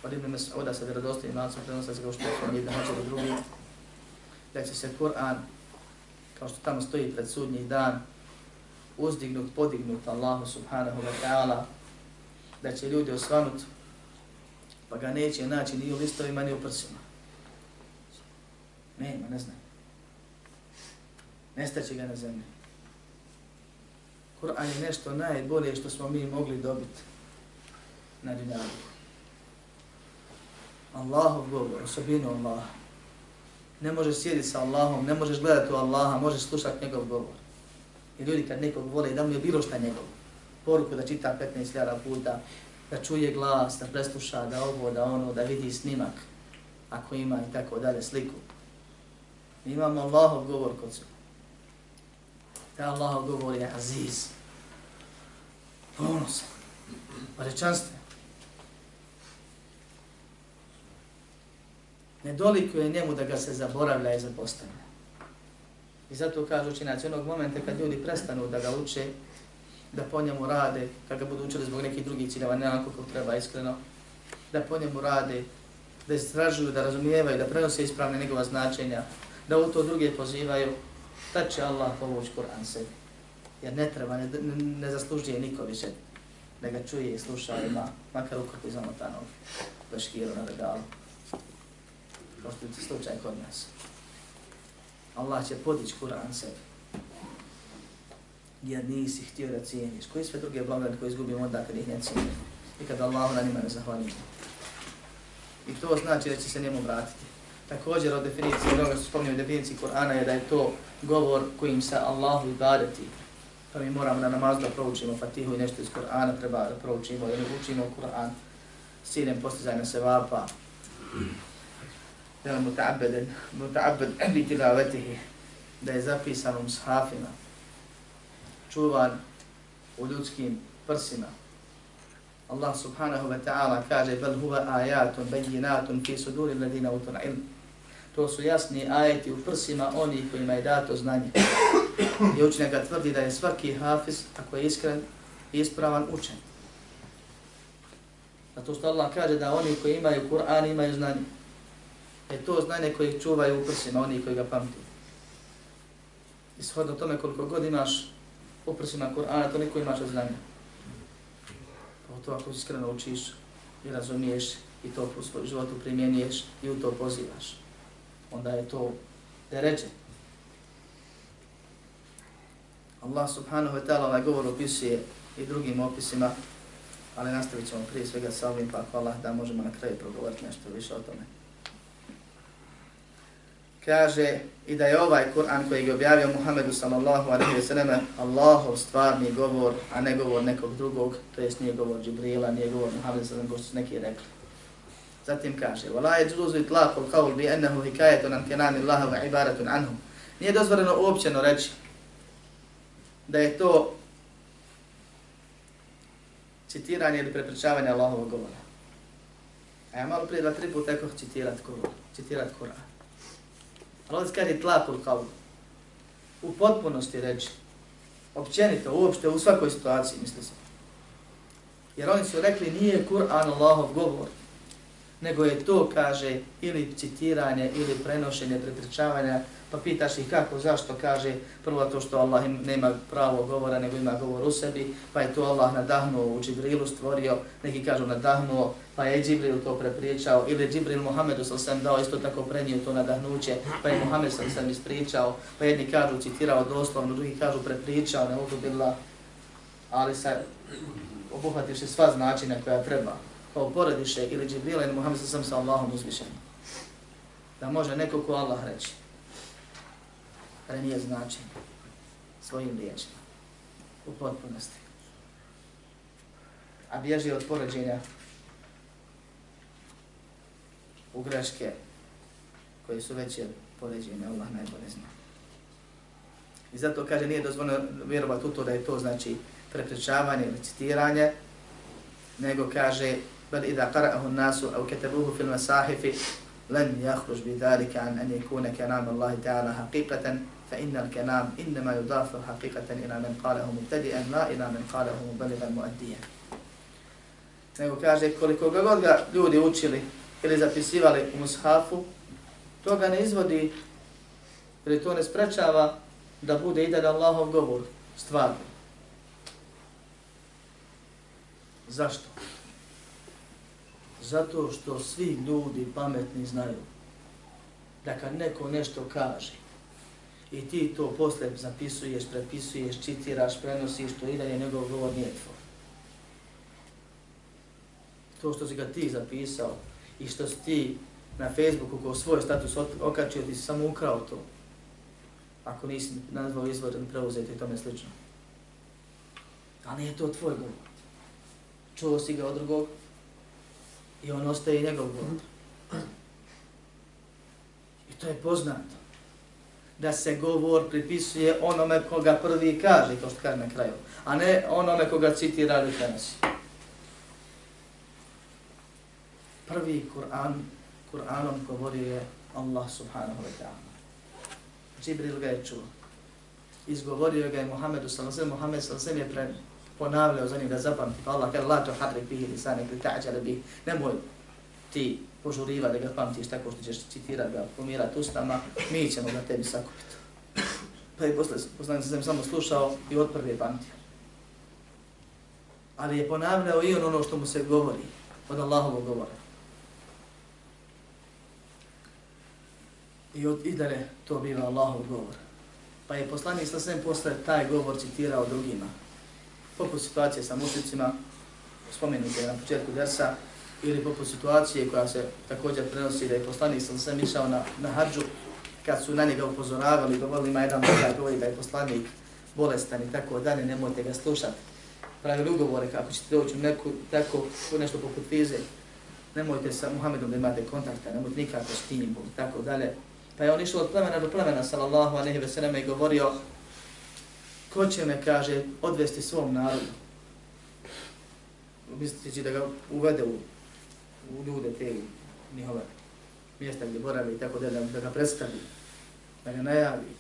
Speaker 1: od Ibn Mas'uda sa vjerodostojnim lancom prenosa se kao što je jedan hoće do drugi, da će se Kur'an, kao što tamo stoji pred sudnji dan, uzdignut, podignut Allahu subhanahu wa ta'ala, da će ljudi osvanut, pa ga neće naći ni u listovima, ni u prsima. Nema, ne znam. Nestaće ga na zemlji. Kur'an je nešto najbolje što smo mi mogli dobiti na dunjavu. Allahov govor, osobinu Allah. Ne možeš sjediti sa Allahom, ne možeš gledati u Allaha, možeš slušati njegov govor. I ljudi kad nekog vole, da mu je bilo šta njegovo poruku da čita 15.000 puta, da čuje glas, da presluša, da ovo, da ono, da vidi snimak, ako ima i tako dalje, sliku. Mi imamo Allahov govor kod sebe. Da Allahov govor je aziz. Ponos. Rečanstve. Nedoliko je njemu da ga se zaboravlja i zapostavlja. I zato kažu učinaci onog momenta kad ljudi prestanu da ga uče, da po njemu rade, kad ga budu učili zbog nekih drugih ciljeva, ne onako kako treba iskreno, da po njemu rade, da istražuju, da razumijevaju, da prenose ispravne njegova značenja, da u to druge pozivaju, tad će Allah povući Kur'an sebi. Jer ne treba, ne, ne zaslužuje niko više da ga čuje i sluša, ima makar ukrpi zamotanog baškiru na regalu. Kao što je slučaj kod nas. Allah će podići Kur'an sebi. Jer nisi htio da cijeniš. Koji sve druge blagodati koje izgubimo onda kad ih ne cijenimo? I kad Allahu na njima ne zahvalimo. I to znači da će se njemu vratiti. Također od definicije, onoga što spomnio u definiciji Kur'ana je da je to govor kojim se Allahu ibadeti. Pa mi moramo na namazu da proučimo Fatihu i nešto iz Kur'ana, treba da proučimo, da ne učimo Kur'an s ciljem postizanja sevapa. Da je muta'abeden, muta'abed bi tilavetihi, da je zapisan u mshafima, čuvan u ljudskim prsima. Allah subhanahu wa ta'ala kaže bel huwa ayatun bayyinatun fi suduri alladhina utul ilm. To su jasni ajeti u prsima onih kojima je dato znanje. I učenjaka tvrdi da je svaki hafiz, ako je iskren, ispravan učen. Zato što Allah kaže da oni koji imaju Kur'an imaju znanje. Je to znanje koje čuvaju u prsima, oni koji ga pamti. I tome koliko god imaš u prsima Kur'ana, toliko imaš znanja. Pa to ako iskreno učiš i razumiješ i to u svoj životu primjenjuješ i u to pozivaš. Onda je to deređe. Allah subhanahu wa ta'ala ovaj govor opisuje i drugim opisima, ali nastavit ćemo prije svega sa ovim, pa ako Allah da možemo na kraju progovoriti nešto više o tome kaže i da je ovaj Kur'an koji je objavio Muhammedu sallallahu alaihi ve selleme Allahov stvarni govor, a ne govor nekog drugog, to jest nije govor Džibrila, nije govor Muhammedu sallallahu alaihi ve neki rekli. Zatim kaže, وَلَا يَجْرُزُ bi annahu بِأَنَّهُ an عَنْ Allahu wa وَعِبَارَةٌ anhu." Nije dozvoljeno uopćeno reći da je to citiranje ili prepričavanje Allahovog govora. A ja malo prije dva, tri puta ekoh citirat govor, citirat Kur'an. Allah kaže tlakul kavu. U potpunosti reći. Općenito, uopšte, u svakoj situaciji, misli se. Jer oni su rekli nije Kur'an Allahov govor, nego je to, kaže, ili citiranje, ili prenošenje, prepričavanja, pa pitaš ih kako, zašto, kaže, prvo to što Allah nema pravo govora, nego ima govor u sebi, pa je to Allah nadahnuo u Džibrilu stvorio, neki kažu nadahnuo, pa je Džibril to prepričao, ili je Džibril Muhammedu sam sam dao isto tako prenio to nadahnuće, pa je Muhammed sam sam ispričao, pa jedni kažu citirao doslovno, drugi kažu prepričao, ne udubila, ali sa obuhvatiš sva značina koja treba kao porodiše ili Džibrila ili Muhammed sam sa Allahom uzvišenim. Da može neko ko Allah reći prenio značenje svojim riječima u potpunosti. A bježi od poređenja u greške koje su veće poređenja, Allah najbolje zna. I zato kaže, nije dozvoljeno vjerovati u to da je to znači prepričavanje ili citiranje, nego kaže, bel ida qara'ahu nasu au katabuhu fil masahifi, len yakhruj bi dalika an an yakuna kanam Allah ta'ala haqiqatan, فإن الكلام إنما يضاف حقيقة إلى من قاله مبتدئا لا إلى من قاله مبلغا مؤديا nego kaže koliko ga god ga ljudi učili ili zapisivali u mushafu, to ga ne izvodi ili to ne sprečava da bude i da Allahov govor stvarno. Zašto? Zato što svi ljudi pametni znaju da kad neko nešto kaže i ti to posle zapisuješ, prepisuješ, citiraš, prenosiš, to i dalje njegov govor nije tvoj. To što si ga ti zapisao i što si ti na Facebooku kao svoj status okačio, ti si samo ukrao to. Ako nisi nazvao izvor preuzeti i tome slično. Ali nije to tvoj govor. Čuo si ga od drugog, i on ostaje njegov govor. I to je poznato. Da se govor pripisuje onome koga prvi kaže, to što kaže na kraju, a ne onome koga citira ili prenosi. Prvi Kur'an, Kur'anom govori je Allah subhanahu wa ta'ala. Džibril ga je čuo. Izgovorio ga je Muhammedu sallallahu alaihi Muhammed sallallahu alaihi je pre, ponavljao za njim da zapamti, pa Allah kaže, la to bihi lisani, ili ta'đale bih, nemoj ti požuriva da ga pamtiš tako što ćeš citirati ga, pomirati ustama, mi ćemo ga tebi sakupiti. Pa je posle poznanik sam samo slušao i od prve pamtio. Ali je ponavljao i on ono što mu se govori, od Allahovog govora. I od idare to biva Allahov govor. Pa je poslanik sa svem posle taj govor citirao drugima poput situacije sa mušicima, spomenuti na početku dersa, Ili poput situacije koja se također prenosi da je poslanik sam sam išao na, na hađu, kad su na njega upozoravali, govorili ima jedan boga, govori da je poslanik bolestan i tako dalje, nemojte ga slušati. Pravili ugovore kako ćete doći u neku, tako, nešto poput vize, nemojte sa Muhammedom da imate kontakta, nemojte nikako s tim, i tako dalje. Pa je on išao od plemena do plemena, sallallahu alaihi ve sellem, i govorio, ko će me, kaže, odvesti svom narodu? Misleći da ga uvede u, u ljude te njihove mjesta gdje boravi i tako da, da ga predstavi, da ga najavi.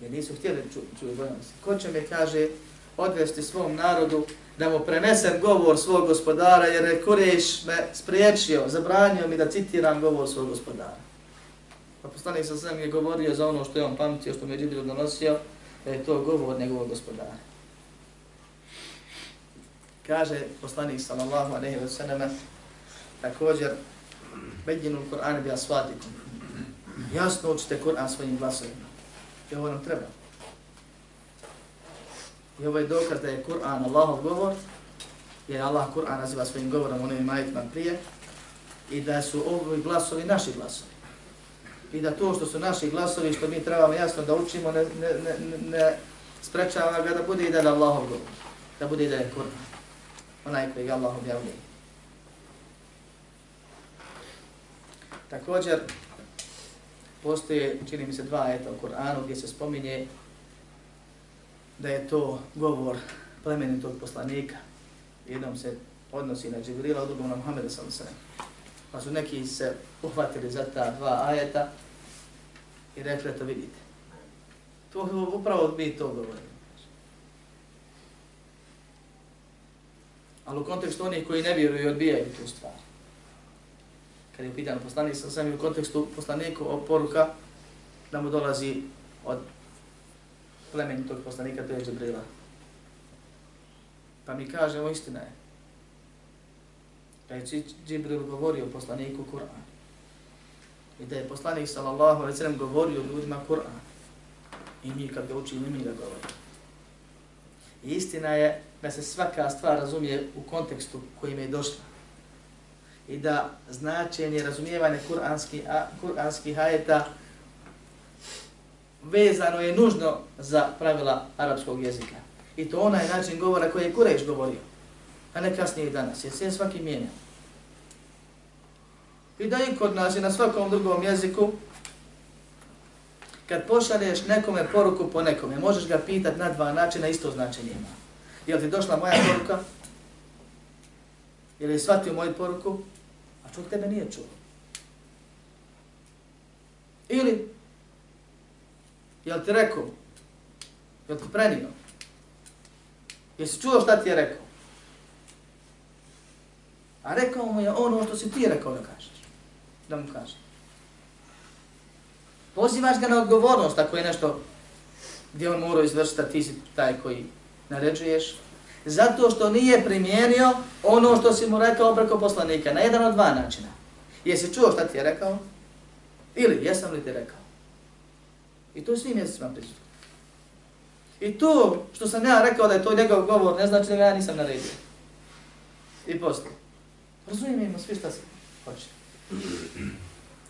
Speaker 1: Jer nisu htjeli čuti ču, se. Ko će me, kaže, odvesti svom narodu da mu prenesem govor svog gospodara, jer je Kureš me spriječio, zabranio mi da citiram govor svog gospodara. Pa poslanik sa sam je govorio za ono što je on pamtio, što mi je Džibril donosio, da je to govor njegovog gospodara. Kaže poslanik sallallahu alejhi ve selleme također, bedjinu Kur'an bi asvatikum. Jasno učite Kur'an svojim glasovima. I ovo nam treba. I ovo je dokaz da je Kur'an Allahov govor, jer Allah Kur'an naziva svojim govorom onim majitima prije, i da su ovi glasovi naši glasovi. I da to što su naši glasovi, što mi trebamo jasno da učimo, ne, ne, ne, ne sprečava ga da bude i da je Allahov govor. Da bude i da je Kur'an. Onaj koji je Allah objavljuje. Također, postoje, čini mi se, dva eta u Koranu gdje se spominje da je to govor plemenitog poslanika. Jednom se odnosi na Džibrila, drugom na Muhammeda sam se. Pa su neki se uhvatili za ta dva ajeta i rekli to vidite. To upravo mi to govorimo. Ali u kontekstu onih koji ne vjeruju i odbijaju tu stvar. Kad je pitan poslanik, sam samim u kontekstu poslaniku o poruka da mu dolazi od plemeni tog poslanika, to je Džibrila. Pa mi kaže, ovo istina je. Da je Džibril govorio poslaniku Kur'an. I da je poslanik sallallahu alaihi sallam govorio ljudima Kur'an. I mi kad ga učili, mi ga govorimo. I istina je da se svaka stvar razumije u kontekstu kojim je došla. I da značenje razumijevanje kuranskih, kuranskih ajeta vezano je nužno za pravila arapskog jezika. I to onaj način govora koji je Kureš govorio, a ne kasnije i danas, jer se svaki mijenja. I da i kod nas i na svakom drugom jeziku, kad pošalješ nekome poruku po nekome, možeš ga pitat na dva načina, isto značenje ima. Je li ti došla moja poruka? Je li shvatio moju poruku? A čovjek tebe nije čuo. Ili Jel ti rekao? Jel ti prenio? Jesi čuo šta ti je rekao? A rekao mu je ono što si ti rekao da kažeš. Da mu kaže. Pozivaš ga na odgovornost ako je nešto gdje on mora izvršiti, ti si taj koji naređuješ. Zato što nije primijenio ono što si mu rekao preko poslanika. Na jedan od dva načina. Jesi čuo šta ti je rekao? Ili jesam li ti rekao? I to svim mjesecima prisutno. I to što sam ja rekao da je to njegov govor, ne znači da ja nisam naredio. I poslije. Razumijemo svi šta se hoće.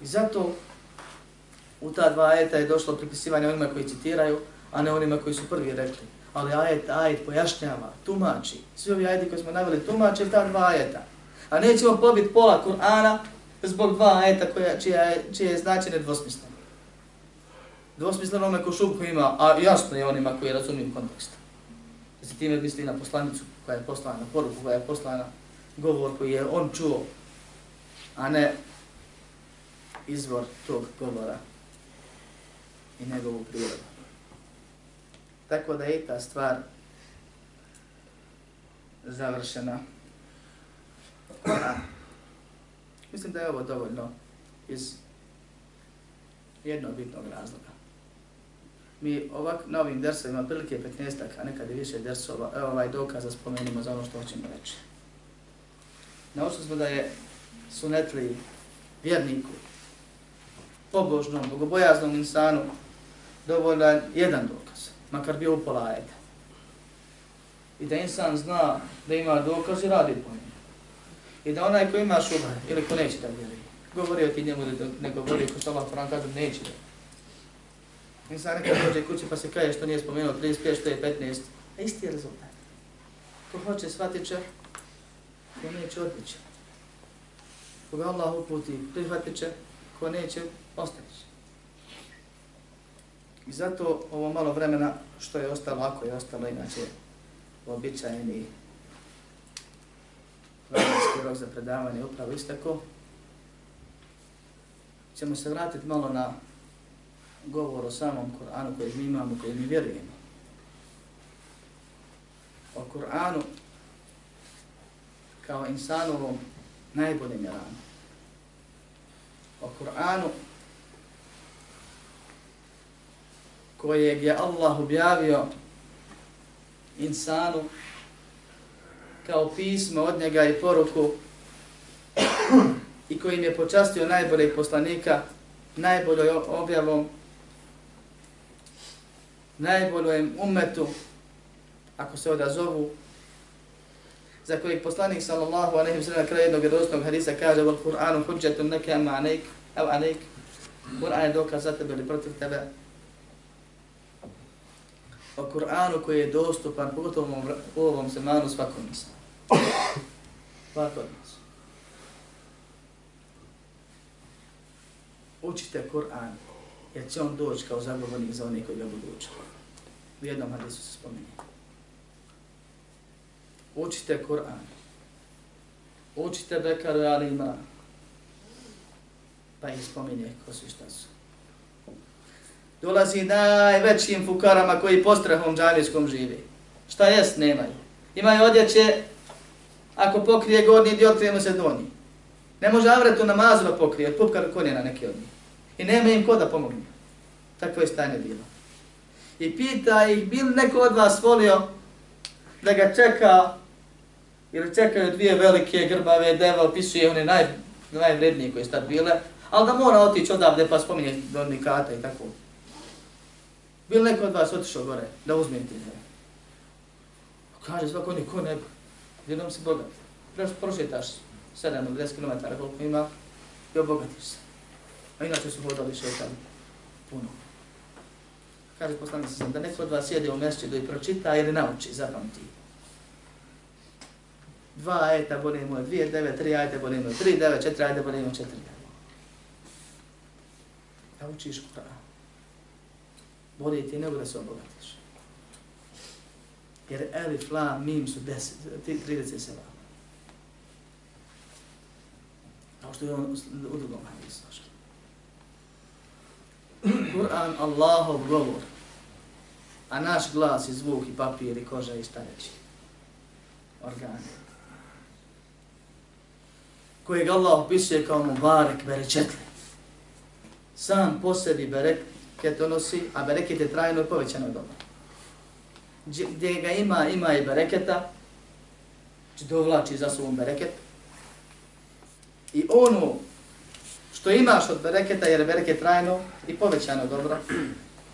Speaker 1: I zato u ta dva ajeta je došlo pripisivanje onima koji citiraju, a ne onima koji su prvi rekli. Ali ajet, ajet pojašnjava, tumači. Svi ovi ajeti koji smo naveli tumači ta dva ajeta. A nećemo pobiti pola Kur'ana zbog dva ajeta koja, čije, čije je značenje dvosmisleno dvosmisleno onome ko šubku ima, a jasno je onima koji razumiju kontekst. Se time misli na poslanicu koja je poslana, poruku koja je poslana, govor koji je on čuo, a ne izvor tog govora i njegovu prirodu. Tako da je ta stvar završena. Mislim da je ovo dovoljno iz jednog bitnog razloga mi ovak na ovim dersovima prilike 15 a nekad i više dersova, evo ovaj dokaz spomenimo za ono što hoćemo reći. Naučili smo da je sunetli vjerniku, pobožnom, bogobojaznom insanu dovoljan jedan dokaz, makar bio upola ajeta. I da insan zna da ima dokaz i radi po njemu. I da onaj ko ima šuba, ili ko neće da vjeruje, govorio ti njemu da ne govori, ko što Allah Koran kaže, neće da. Insan nekad dođe kući pa se kaje što nije spomenuo 35, što je 15. A isti je rezultat. Ko hoće, shvatit će, ko neće, odbit će. Koga Allah uputi, prihvatit će, ko neće, ostavit će. I zato ovo malo vremena što je ostalo, ako je ostalo, inače, običajni vremenski rok za predavanje upravo istako, ćemo se vratiti malo na govor o samom Koranu koji mi imamo, koji mi vjerujemo. O Koranu kao insanovom najboljem ranu. O Koranu kojeg je Allah objavio insanu kao pismo od njega i poruku i kojim je počastio najboljeg poslanika, najboljoj objavom, najboljem umetu, ako se odazovu, za kojeg poslanik sallallahu alaihi wa sallam kraj jednog redostnog hadisa kaže u Kur'anu huđetu neke ama aneik, evo aneik, Kur'an je dokaz za tebe ili protiv tebe. O Kur'anu koji je dostupan, pogotovo u ovom semanu svakom mislu. Svako od nas. Učite Kur'an, jer će on doći kao zagovornik za one koji ga budu učili. U jednom hadisu se spominje. Učite Kur'an. Učite Bekaru Ali Imran. Pa ih spominje ko su šta su. Dolazi najvećim fukarama koji postrahom džavijskom živi. Šta jest, nemaju. Imaju odjeće, ako pokrije gornji dio, krijemo se donji. Ne može avretu namazu da pokrije, od pupka na neki od njih. I nema im ko da pomogne. Takvo je stanje bilo. I pita ih, bil neko od vas volio da ga čeka, ili čekaju dvije velike grbave deva, opisuje one naj, najvrednije koje su tad bile, ali da mora otići odavde pa spominje donikata i tako. Bil neko od vas otišao gore da uzme ti Kaže svako niko ne, jednom si bogat. Prošetaš 7 ili 10 km koliko ima i obogatiš se. A inače su hodali šetali puno. Kaže poslanik sam da neko od vas sjede u mjesečidu i pročita ili nauči, zapamti. Dva ajeta bolje moje, dvije, devet, tri ajeta bolje moje, tri, devet, četiri ajeta bolje četiri. Da učiš Kur'an. Bolje ti nego da se obogatiš. Jer elif, la, mim su deset, trideset seba. Kao što je on u drugom hadisu. Kur'an Allahov govor, a naš glas i zvuk i papir i koža i šta reći. Organi. Kojeg Allah opisuje kao mubarek berečetli. Sam po sebi bereket donosi, a bereket je trajno i povećano dobro. Gdje ga ima, ima i bereketa, će dovlači za sobom bereket. I ono što imaš od bereketa, jer bereket trajno i povećano dobro,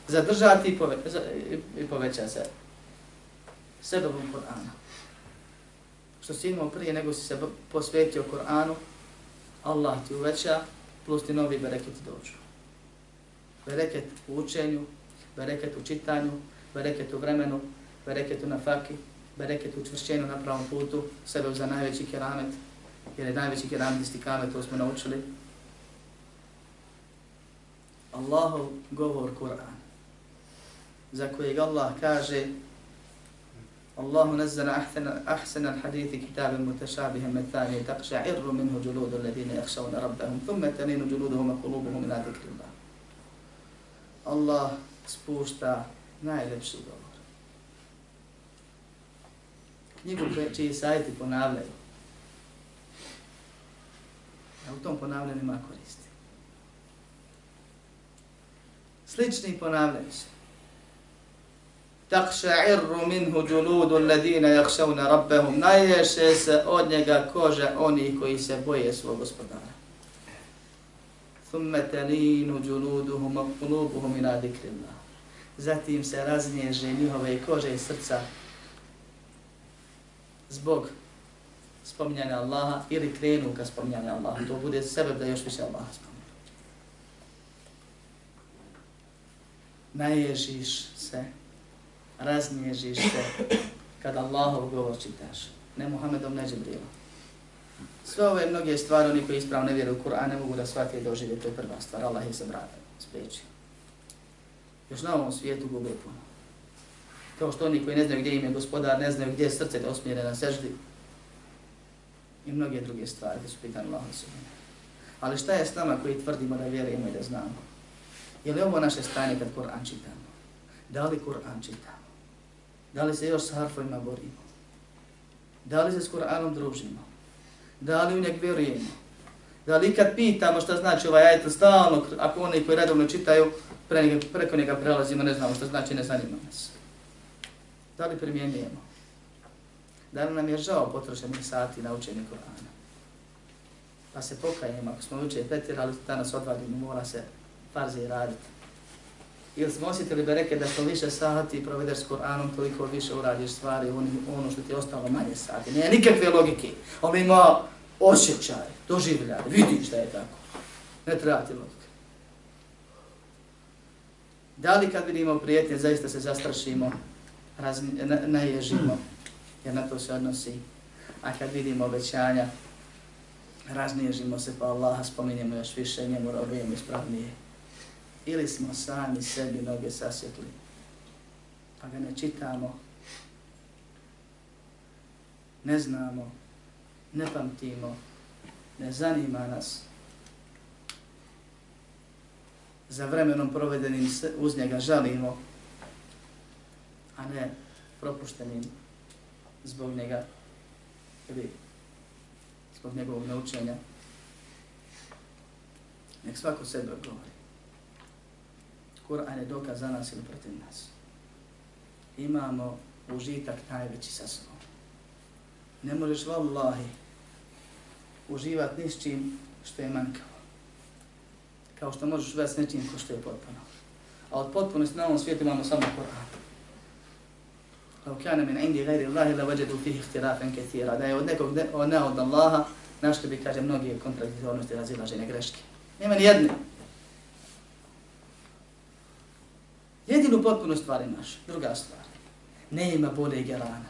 Speaker 1: zadržati i, pove, i poveća se sedobom Korana. Što si imao prije nego si se posvetio Koranu, Allah ti uveća, plus ti novi bereketi dođu. Bereket u učenju, bereket u čitanju, bereket u vremenu, bereket u nafaki, bereket u čvršćenju na pravom putu, sebe za najveći keramet, jer je najveći keramet istikamet, to smo naučili, Allahov govor Kur'an, za kojeg Allah kaže Allahu nazzala ahsana al-hadithi kitaban mutashabihan mathani taqsha'irru minhu juludu alladhina yakhshawna rabbahum thumma talinu juluduhum wa qulubuhum ila dhikrillah. Allah spušta najlepši govor. Knjigu čiji sajti ponavljaju. A u tom ponavljanju ima koristi slični ponavljaju se. Takša'irru minhu džuludu alladina jakšavna rabbehum. Najješe se od njega kože oni koji se boje svog gospodara. Thumme telinu džuluduhum akulubuhum ila dikrillah. Zatim se raznježe njihove kože i srca zbog spominjanja Allaha ili krenu ka spominjanja Allaha. To bude sebe da još više Allaha spominje. Naježiš se, raznježiš se kada Allahov govor čitaš. Ne Muhammedom, ne Džibrilom. Sve ove mnoge stvari, oni koji ispravno ne vjeruju u Kur'an, ne mogu da shvati i dožive, to je prva stvar. Allah je se brate, spriječio. Još na ovom svijetu gube puno. Kao što oni koji ne znaju gdje im je gospodar, ne znaju gdje je srce da osmire na seždi. I mnoge druge stvari da su pitanje Allah subhanahu. Ali šta je s nama koji tvrdimo da vjerujemo i da znamo? Je li ovo naše stanje kad Kur'an čitamo? Da li Kur'an čitamo? Da li se još s harfovima borimo? Da li se s Kur'anom družimo? Da li u njeg vjerujemo? Da li kad pitamo šta znači ovaj ajet stalno, ako oni koji redovno čitaju, pre njega, preko njega prelazimo, ne znamo šta znači, ne zanima nas. Da li primjenjujemo? Da li nam je žao potrošenih sati na učenje Korana? Pa se pokajemo, ako smo učili petir, ali danas odvadimo, mora se farzi raditi. Ili smo osjetili bereke da što više sati provedeš s Koranom, toliko više uradiš stvari, ono što ti je ostalo manje sati. Nije nikakve logike. On ima osjećaj, doživljaj, vidiš da je tako. Ne treba ti. Da li kad vidimo prijetnje, zaista se zastrašimo, razmi, na, naježimo, jer na to se odnosi. A kad vidimo obećanja, razniježimo se pa Allaha spominjemo još više, njemu robujemo ispravnije. Ili smo sami sebi noge sasjetli, pa ga ne čitamo, ne znamo, ne pamtimo, ne zanima nas, za vremenom provedenim uz njega žalimo, a ne propuštenim zbog njega ili zbog njegovog naučenja. Nek svako sebe govori. Kur'an je dokaz za nas ili protiv nas. Imamo užitak najveći sa sobom. Ne možeš vallahi uživati ni s čim što je manjkavo kao što možeš uživati s nečim ko što je potpuno. A od potpunosti na ovom svijetu imamo samo Koran. Lau kana min indi gajri Allahi la vajedu fihi ihtirafen kethira. Da je od nekog ne, od, ne od Allaha, našli bi, kaže, mnogi kontradiktornosti razilaženja greške. Nema ni jedne. Jedinu potpuno stvar imaš. Druga stvar. Ne Nema bolje gerana.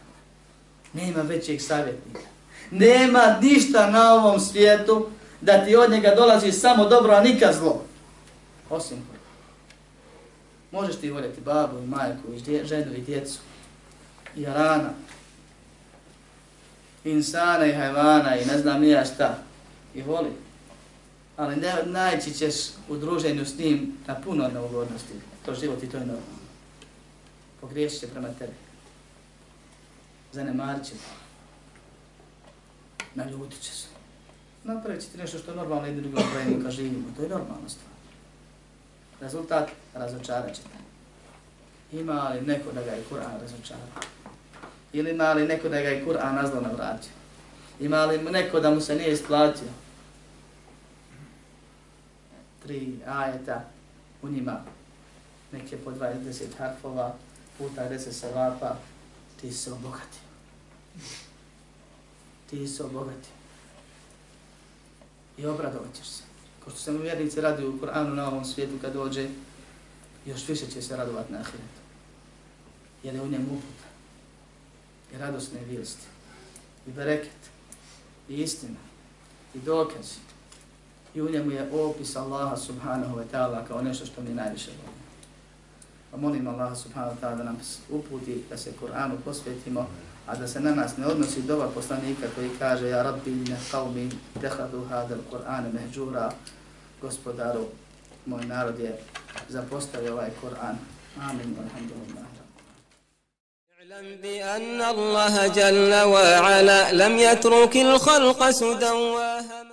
Speaker 1: Nema većeg savjetnika. Nema ništa na ovom svijetu da ti od njega dolazi samo dobro, a nikad zlo. Osim Kur'an. Možeš ti voljeti babu i majku i dje, ženu i djecu. I rana. Insana i hajvana i ne znam nija šta. I voli. Ali ne, naći ćeš u druženju s njim na puno neugodnosti. To život i to je normalno. Pogriješit će prema tebi. Zanemarit će. Naljutit će se napravit ćete nešto što je normalno i drugim pravimo kad živimo. To je normalna stvar. Rezultat, razočarat ćete. Ima li neko da ga je Kur'an razočara? Ili ima li neko da ga je Kur'an nazlo navratio? Ima li neko da mu se nije isplatio? Tri ajeta u njima, neke po 20 harfova, puta 10 salapa, ti se obogatio. Ti se obogati. i obradovat ćeš se. Ko što se mu vjernici radi u Kur'anu na ovom svijetu kad dođe, još više će se radovat na ahiretu. Jer je u njemu uputa. I radosne vijesti. I bereket. I istina. I dokaz. I u njemu je opis Allaha subhanahu wa ta'ala kao nešto što mi najviše volimo. Pa molim Allaha subhanahu wa ta'ala da nam uputi da se Kur'anu posvetimo a da se na nas ne odnosi doba poslanika koji kaže ja rabbi ne qavmi tehadu hadal Kur'an mehđura gospodaru moj narod je zapostavio ovaj Kur'an amin alhamdulillah
Speaker 3: اعلم بأن الله جل وعلا لم يترك الخلق سدى